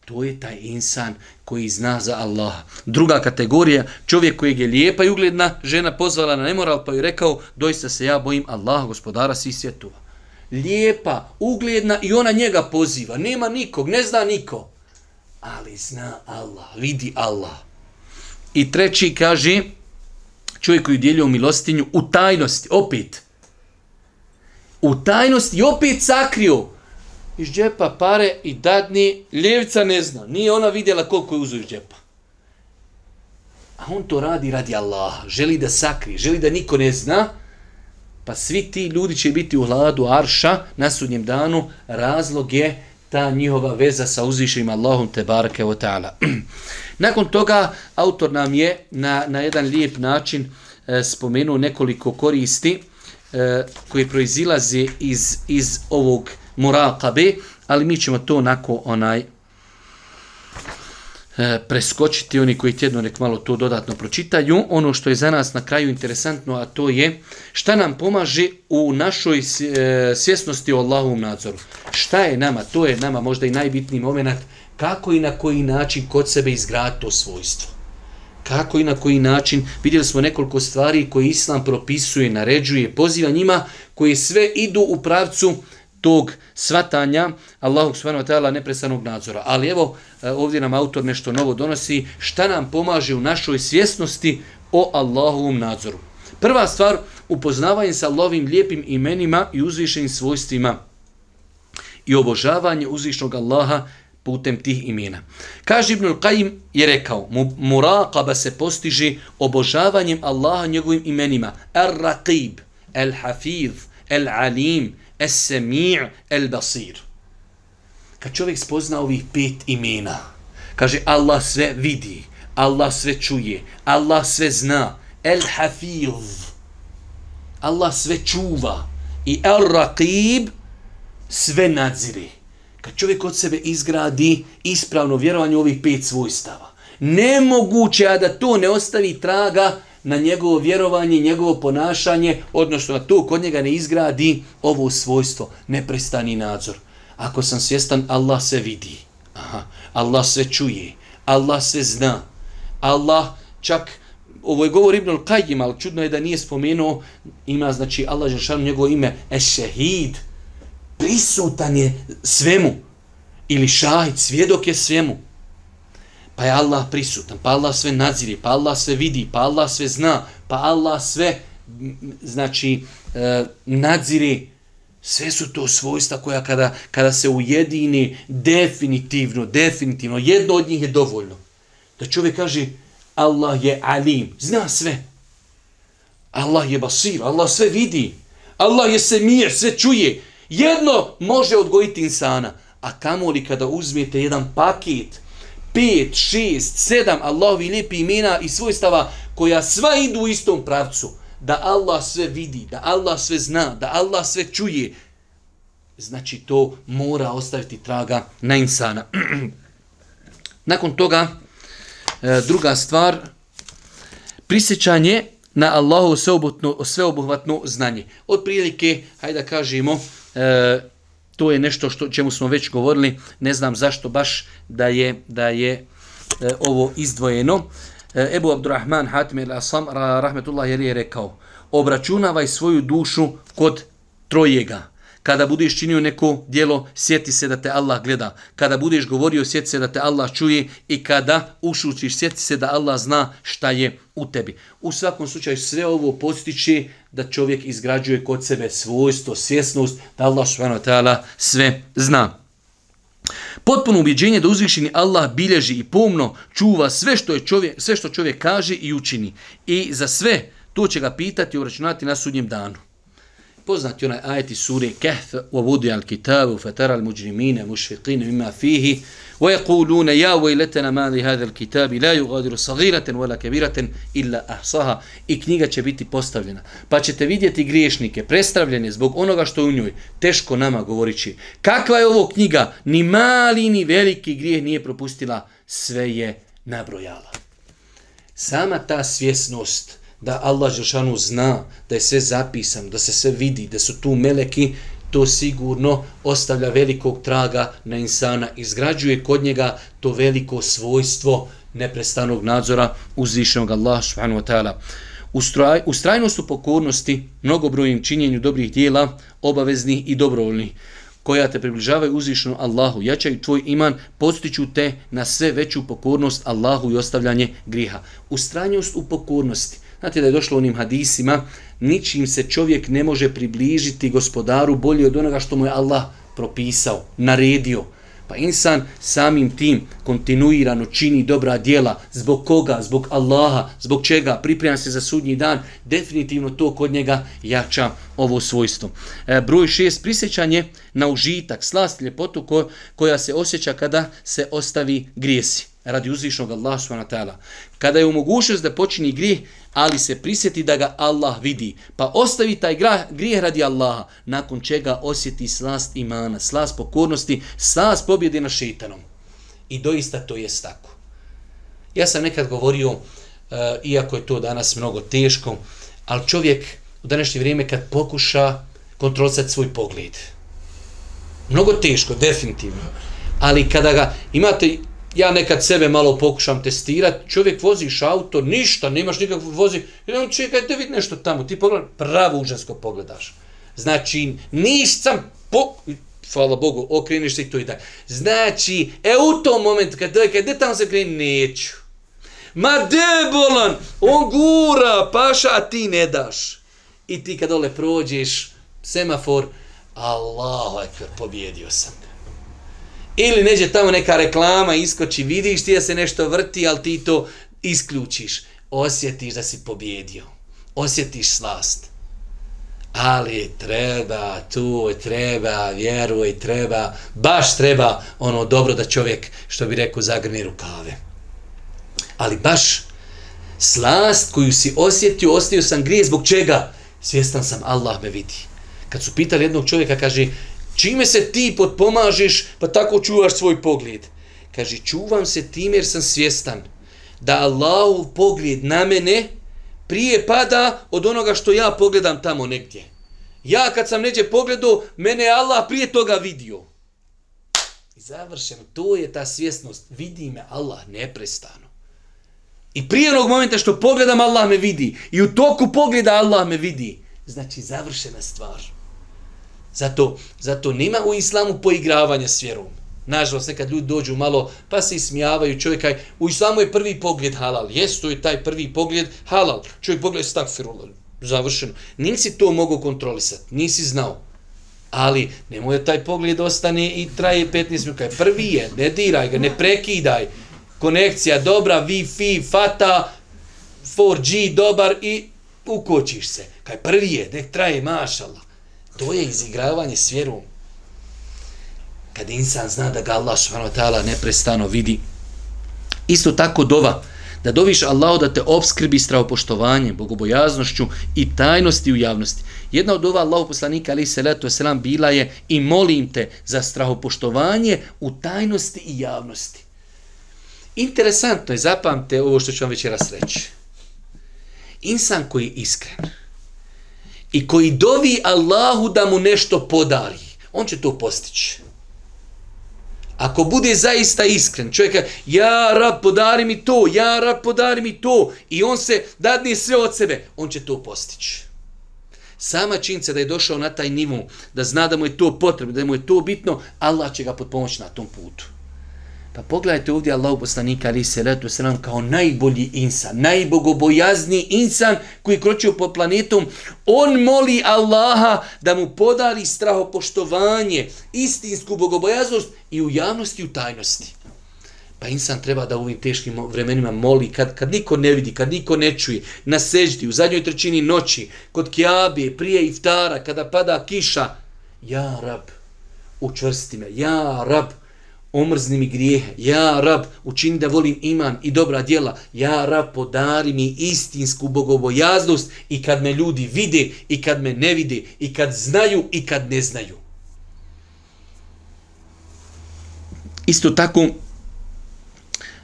to je taj insan koji zna za Allaha. Druga kategorija, čovjek kojeg je lijepa i ugledna žena pozvala na nemoral, pa je rekao, doista se ja bojim Allaha, gospodara svih svjetova lijepa, ugledna i ona njega poziva. Nema nikog, ne zna niko. Ali zna Allah, vidi Allah. I treći kaže, čovjek koji udjeljuje u milostinju, u tajnosti, opet. U tajnosti i opet sakriju. Iz džepa pare i dadni, ljevica ne zna. Nije ona vidjela koliko je uzu iz džepa. A on to radi radi Allaha. Želi da sakri, želi da niko ne zna. Pa svi ti ljudi će biti u hladu Arša na sudnjem danu. Razlog je ta njihova veza sa uzvišenim Allahom te barke o ta'ala. Nakon toga autor nam je na, na jedan lijep način e, spomenuo nekoliko koristi e, koje proizilaze iz, iz ovog moralka B, ali mi ćemo to onako onaj E, preskočiti oni koji tjedno nek malo to dodatno pročitaju. Ono što je za nas na kraju interesantno, a to je šta nam pomaže u našoj e, svjesnosti o Allahovom nadzoru. Šta je nama, to je nama možda i najbitniji moment, kako i na koji način kod sebe izgrati to svojstvo. Kako i na koji način, vidjeli smo nekoliko stvari koje Islam propisuje, naređuje, poziva njima, koje sve idu u pravcu uh, tog svatanja Allahog subhanahu wa ta'ala nepresanog nadzora. Ali evo, e, ovdje nam autor nešto novo donosi, šta nam pomaže u našoj svjesnosti o Allahovom nadzoru. Prva stvar, upoznavanje sa Allahovim lijepim imenima i uzvišenim svojstvima i obožavanje uzvišnog Allaha putem tih imena. Kaže Ibnul Qajim je rekao, muraqaba se postiži obožavanjem Allaha njegovim imenima. Ar-Raqib, Al-Hafidh, Al-Alim, Esemi' el Basir. Kad čovjek spozna ovih pet imena, kaže Allah sve vidi, Allah sve čuje, Allah sve zna, El Hafiz, Allah sve čuva i El Raqib sve nadzire. Kad čovjek od sebe izgradi ispravno vjerovanje ovih pet svojstava, nemoguće je da to ne ostavi traga na njegovo vjerovanje, njegovo ponašanje, odnosno na to kod njega ne izgradi ovo svojstvo, neprestani nadzor. Ako sam svjestan, Allah se vidi, Aha. Allah se čuje, Allah se zna, Allah čak, ovo je govor Ibn Al-Qajim, ali čudno je da nije spomenuo, ima znači Allah Žešanu njegovo ime, Ešehid, prisutan je svemu, ili šahid, svjedok je svemu, pa je Allah prisutan, pa Allah sve nadziri, pa Allah sve vidi, pa Allah sve zna, pa Allah sve znači e, nadziri, sve su to svojstva koja kada, kada se ujedini definitivno, definitivno, jedno od njih je dovoljno. Da čovjek kaže Allah je alim, zna sve. Allah je basir, Allah sve vidi. Allah je se mir, sve čuje. Jedno može odgojiti insana. A kamoli kada uzmijete jedan paket, pet, šest, sedam Allahovi lijepi imena i svojstava koja sva idu u istom pravcu. Da Allah sve vidi, da Allah sve zna, da Allah sve čuje. Znači to mora ostaviti traga na insana. Nakon toga, e, druga stvar, prisjećanje na Allahovo sveobuhvatno znanje. Od prilike, hajde da kažemo, e, to je nešto što čemu smo već govorili, ne znam zašto baš da je da je e, ovo izdvojeno. E, Ebu Abdurrahman Hatim al-Asam rahmetullah je rekao: "Obračunavaj svoju dušu kod trojega." Kada budeš činio neko dijelo, sjeti se da te Allah gleda. Kada budeš govorio, sjeti se da te Allah čuje i kada ušućiš, sjeti se da Allah zna šta je u tebi. U svakom slučaju sve ovo postiče da čovjek izgrađuje kod sebe svojstvo, svjesnost, da Allah subhanahu ta'ala sve zna. Potpuno ubjeđenje da uzvišeni Allah bilježi i pomno čuva sve što, je čovjek, sve što čovjek kaže i učini. I za sve to će ga pitati i uračunati na sudnjem danu poznati onaj ajeti suri Kehf, وَوُدِيَ الْكِتَابُ فَتَرَ الْمُجْرِمِينَ مُشْفِقِينَ مِمَا فِيهِ وَيَقُولُونَ يَا وَيْلَتَنَ مَا لِي هَذَا الْكِتَابِ لَا يُغَادِرُ صَغِيرَةً وَلَا كَبِيرَةً إِلَّا أَحْصَهَا I knjiga će biti postavljena. Pa ćete vidjeti griješnike, prestravljene zbog onoga što je u njoj, teško nama govorići. Kakva je ovo knjiga? Ni mali, ni veliki grijeh nije propustila, sve je nabrojala. Sama ta svjesnost, da Allah Žešanu zna da je sve zapisano, da se sve vidi, da su tu meleki, to sigurno ostavlja velikog traga na insana, izgrađuje kod njega to veliko svojstvo neprestanog nadzora uzvišenog Allah subhanahu wa ta'ala. U strajnost u pokornosti, mnogobrojnim činjenju dobrih dijela, obaveznih i dobrovoljnih, koja te približavaju uzvišenom Allahu, jačaju tvoj iman, postiću te na sve veću pokornost Allahu i ostavljanje griha. U strajnost u pokornosti, Znate da je došlo u onim hadisima, ničim se čovjek ne može približiti gospodaru bolje od onoga što mu je Allah propisao, naredio. Pa insan samim tim kontinuirano čini dobra dijela, zbog koga, zbog Allaha, zbog čega, priprema se za sudnji dan, definitivno to kod njega jača ovo svojstvo. E, broj šest, prisjećanje na užitak, slast, ljepotu ko, koja se osjeća kada se ostavi grijesi radi uzvišnog Allaha subhanahu wa ta'ala. Kada je u mogućnost da počini grijeh, ali se prisjeti da ga Allah vidi, pa ostavi taj grijeh radi Allaha, nakon čega osjeti slast imana, slast pokornosti, slast pobjede na šetanom. I doista to je tako. Ja sam nekad govorio, e, iako je to danas mnogo teško, ali čovjek u današnje vrijeme kad pokuša kontrolisati svoj pogled, mnogo teško, definitivno, ali kada ga imate ja nekad sebe malo pokušam testirati, čovjek voziš auto, ništa, nemaš nikakvu vozi, i on čovjek, ajde vidi nešto tamo, ti pogledaš, pravo užasko pogledaš. Znači, nisam po... Hvala Bogu, okreniš se i to i tako. Znači, e u tom momentu, kad dojka, gdje tamo se kreni, neću. Ma debolan, on gura, paša, a ti ne daš. I ti kad dole prođeš, semafor, Allahu ekber, pobjedio sam ga ili neđe tamo neka reklama iskoči, vidiš ti da se nešto vrti, ali ti to isključiš. Osjetiš da si pobjedio. Osjetiš slast. Ali treba tu, treba vjeruj, treba, baš treba ono dobro da čovjek, što bi rekao, zagrni rukave. Ali baš slast koju si osjetio, ostio sam grije, zbog čega? Svjestan sam, Allah me vidi. Kad su pitali jednog čovjeka, kaže, Čime se ti potpomažeš, pa tako čuvaš svoj pogled? Kaže, čuvam se tim jer sam svjestan da Allahov pogled na mene prije pada od onoga što ja pogledam tamo negdje. Ja kad sam neđe pogledao, mene je Allah prije toga vidio. I završeno, to je ta svjesnost. Vidi me Allah neprestano. I prije onog momenta što pogledam, Allah me vidi. I u toku pogleda Allah me vidi. Znači, završena stvar. Završena stvar. Zato, zato nema u islamu poigravanja s vjerom. Nažalost, nekad ljudi dođu malo, pa se ismijavaju čovjeka. U islamu je prvi pogled halal. Jesto je taj prvi pogled halal. Čovjek pogled je stakfirul. Završeno. Nisi to mogao kontrolisati. Nisi znao. Ali nemoj da taj pogled ostane i traje 15 minuta. Prvi je, ne diraj ga, ne prekidaj. Konekcija dobra, Wi-Fi, FATA, 4G dobar i ukočiš se. Kaj prvi je, nek traje, mašallah. To je izigravanje s vjerom. Kad insan zna da ga Allah subhanahu wa ta'ala neprestano vidi. Isto tako dova. Da doviš Allah da te obskrbi stravopoštovanjem, bogobojaznošću i tajnosti u javnosti. Jedna od ova Allahu poslanika ali se letu selam bila je i molim te za strahopoštovanje u tajnosti i javnosti. Interesantno je, zapamte ovo što ću vam večeras reći. Insan koji je iskren, i koji dovi Allahu da mu nešto podari, on će to postići. Ako bude zaista iskren, čovjek kaže, ja rab podari mi to, ja rab podari mi to, i on se dadne sve od sebe, on će to postići. Sama činjica da je došao na taj nivu, da zna da mu je to potrebno, da mu je to bitno, Allah će ga potpomoći na tom putu. Pa pogledajte ovdje Allah poslanika ali se letu se nam kao najbolji insan, najbogobojazni insan koji kročio po planetom. On moli Allaha da mu podari strahopoštovanje, istinsku bogobojaznost i u javnosti i u tajnosti. Pa insan treba da u ovim teškim vremenima moli kad, kad niko ne vidi, kad niko ne čuje, na seždi, u zadnjoj trećini noći, kod kiabije, prije iftara, kada pada kiša, ja rab, učvrsti me, ja rab, učvrsti omrzni mi grijehe. Ja, rab, učini da volim iman i dobra djela. Ja, rab, podari mi istinsku bogobojaznost i kad me ljudi vide i kad me ne vide i kad znaju i kad ne znaju. Isto tako,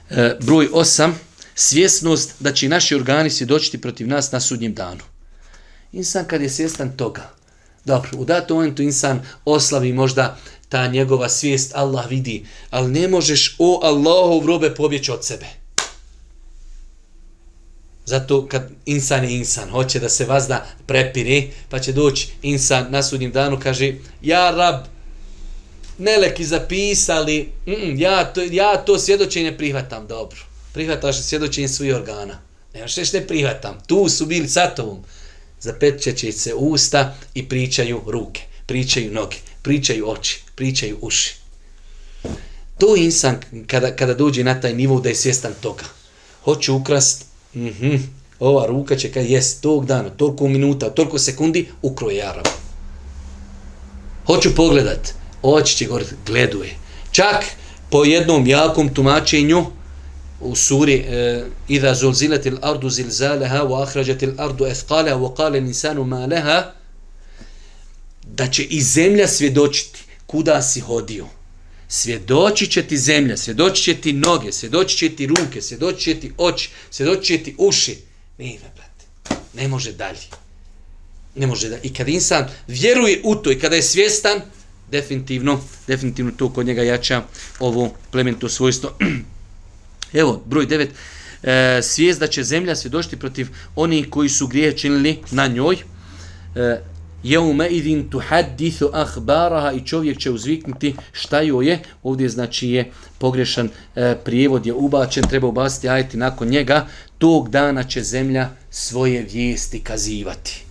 e, broj osam, svjesnost da će naši organi svjedočiti protiv nas na sudnjem danu. Insan kad je svjestan toga, dobro, u datom momentu insan oslavi možda uh, ta njegova svijest Allah vidi, ali ne možeš o Allahov robe pobjeći od sebe. Zato kad insan je insan, hoće da se vazda prepiri, pa će doći insan na sudnjem danu, kaže, ja rab, neleki zapisali, mm, mm, ja, to, ja to svjedočenje prihvatam, dobro. Prihvataš svjedočenje svojih organa. Nema što ne prihvatam. Tu su bili sa tobom. Zapečeće se usta i pričaju ruke, pričaju noge pričaju oči, pričaju uši. To insan, kada, kada dođe na taj nivou da je svjestan toga, hoću ukrast, mm -hmm, ova ruka će kada jest tog dana, toliko minuta, toliko sekundi, ukroje Arab. Hoću pogledat, oči će gore, gleduje. Čak po jednom jakom tumačenju, u suri uh, Iza zulzilatil ardu zilzaleha wa ahrađatil ardu eskaleha wa kale nisanu maleha da će i zemlja svjedočiti kuda si hodio. Svjedoći će ti zemlja, svjedoći će ti noge, svjedoći će ti ruke, svjedoći će ti oči, svjedoći će ti uši. Ne ime, brate. Ne može dalje. Ne može dalje. I kada insan vjeruje u to i kada je svjestan, definitivno, definitivno to kod njega jača ovo plemento svojstvo. Evo, broj 9. E, svijest da će zemlja svjedočiti protiv onih koji su grije činili na njoj. E, jeume idin tu hadithu ahbaraha i čovjek će uzviknuti šta joj je, ovdje znači je pogrešan e, prijevod je ubačen, treba ubaciti ajeti nakon njega, tog dana će zemlja svoje vijesti kazivati.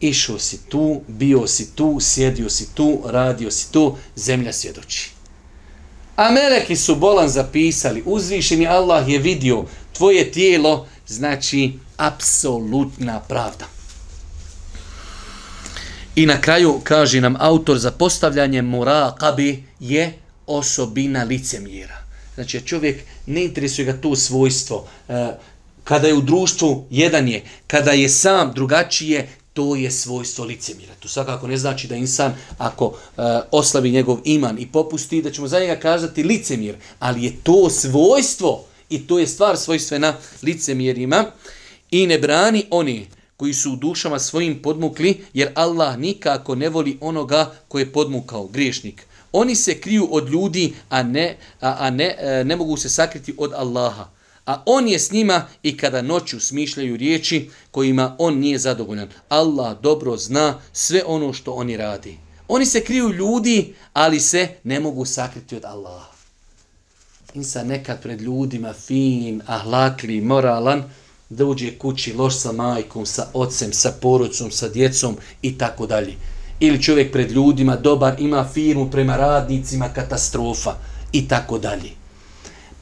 Išao si tu, bio si tu, sjedio si tu, radio si tu, zemlja svjedoči. A meleki su bolan zapisali, uzvišeni Allah je vidio tvoje tijelo, znači apsolutna pravda. I na kraju kaže nam autor za postavljanje murakabi je osobina licemjera. Znači čovjek ne interesuje ga to svojstvo. E, kada je u društvu, jedan je. Kada je sam, drugačije, to je svojstvo licemjera. To svakako ne znači da insan, ako e, oslavi njegov iman i popusti, da ćemo za njega kazati licemjer. Ali je to svojstvo i to je stvar svojstvena licemjerima. I ne brani oni koji su u dušama svojim podmukli, jer Allah nikako ne voli onoga koje je podmukao, griješnik. Oni se kriju od ljudi, a ne, a, a ne, a e, ne mogu se sakriti od Allaha. A on je s njima i kada noću smišljaju riječi kojima on nije zadovoljan. Allah dobro zna sve ono što oni radi. Oni se kriju ljudi, ali se ne mogu sakriti od Allaha. Insan nekad pred ljudima fin, ahlakli, moralan, da uđe kući loš sa majkom, sa ocem, sa porodcom, sa djecom i tako dalje. Ili čovjek pred ljudima dobar, ima firmu prema radnicima, katastrofa i tako dalje.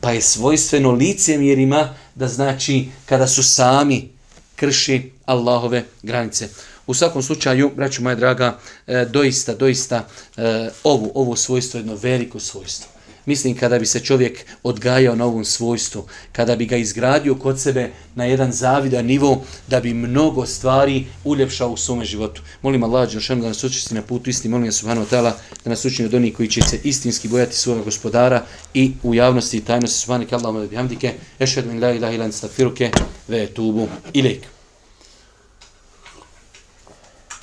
Pa je svojstveno licemjerima da znači kada su sami krši Allahove granice. U svakom slučaju, braću moja draga, e, doista, doista, e, ovo, ovo svojstvo je jedno veliko svojstvo mislim kada bi se čovjek odgajao na ovom svojstvu, kada bi ga izgradio kod sebe na jedan zavidan nivo, da bi mnogo stvari uljepšao u svome životu. Molim Allah, Đelšanu, da nas učesti na putu istini, molim Subhanu Tala, da nas učini od onih koji će se istinski bojati svoga gospodara i u javnosti i tajnosti Subhanu Tala, da bi hamdike, ešed min la ilaha ilan stafiruke, ve tubu ilik.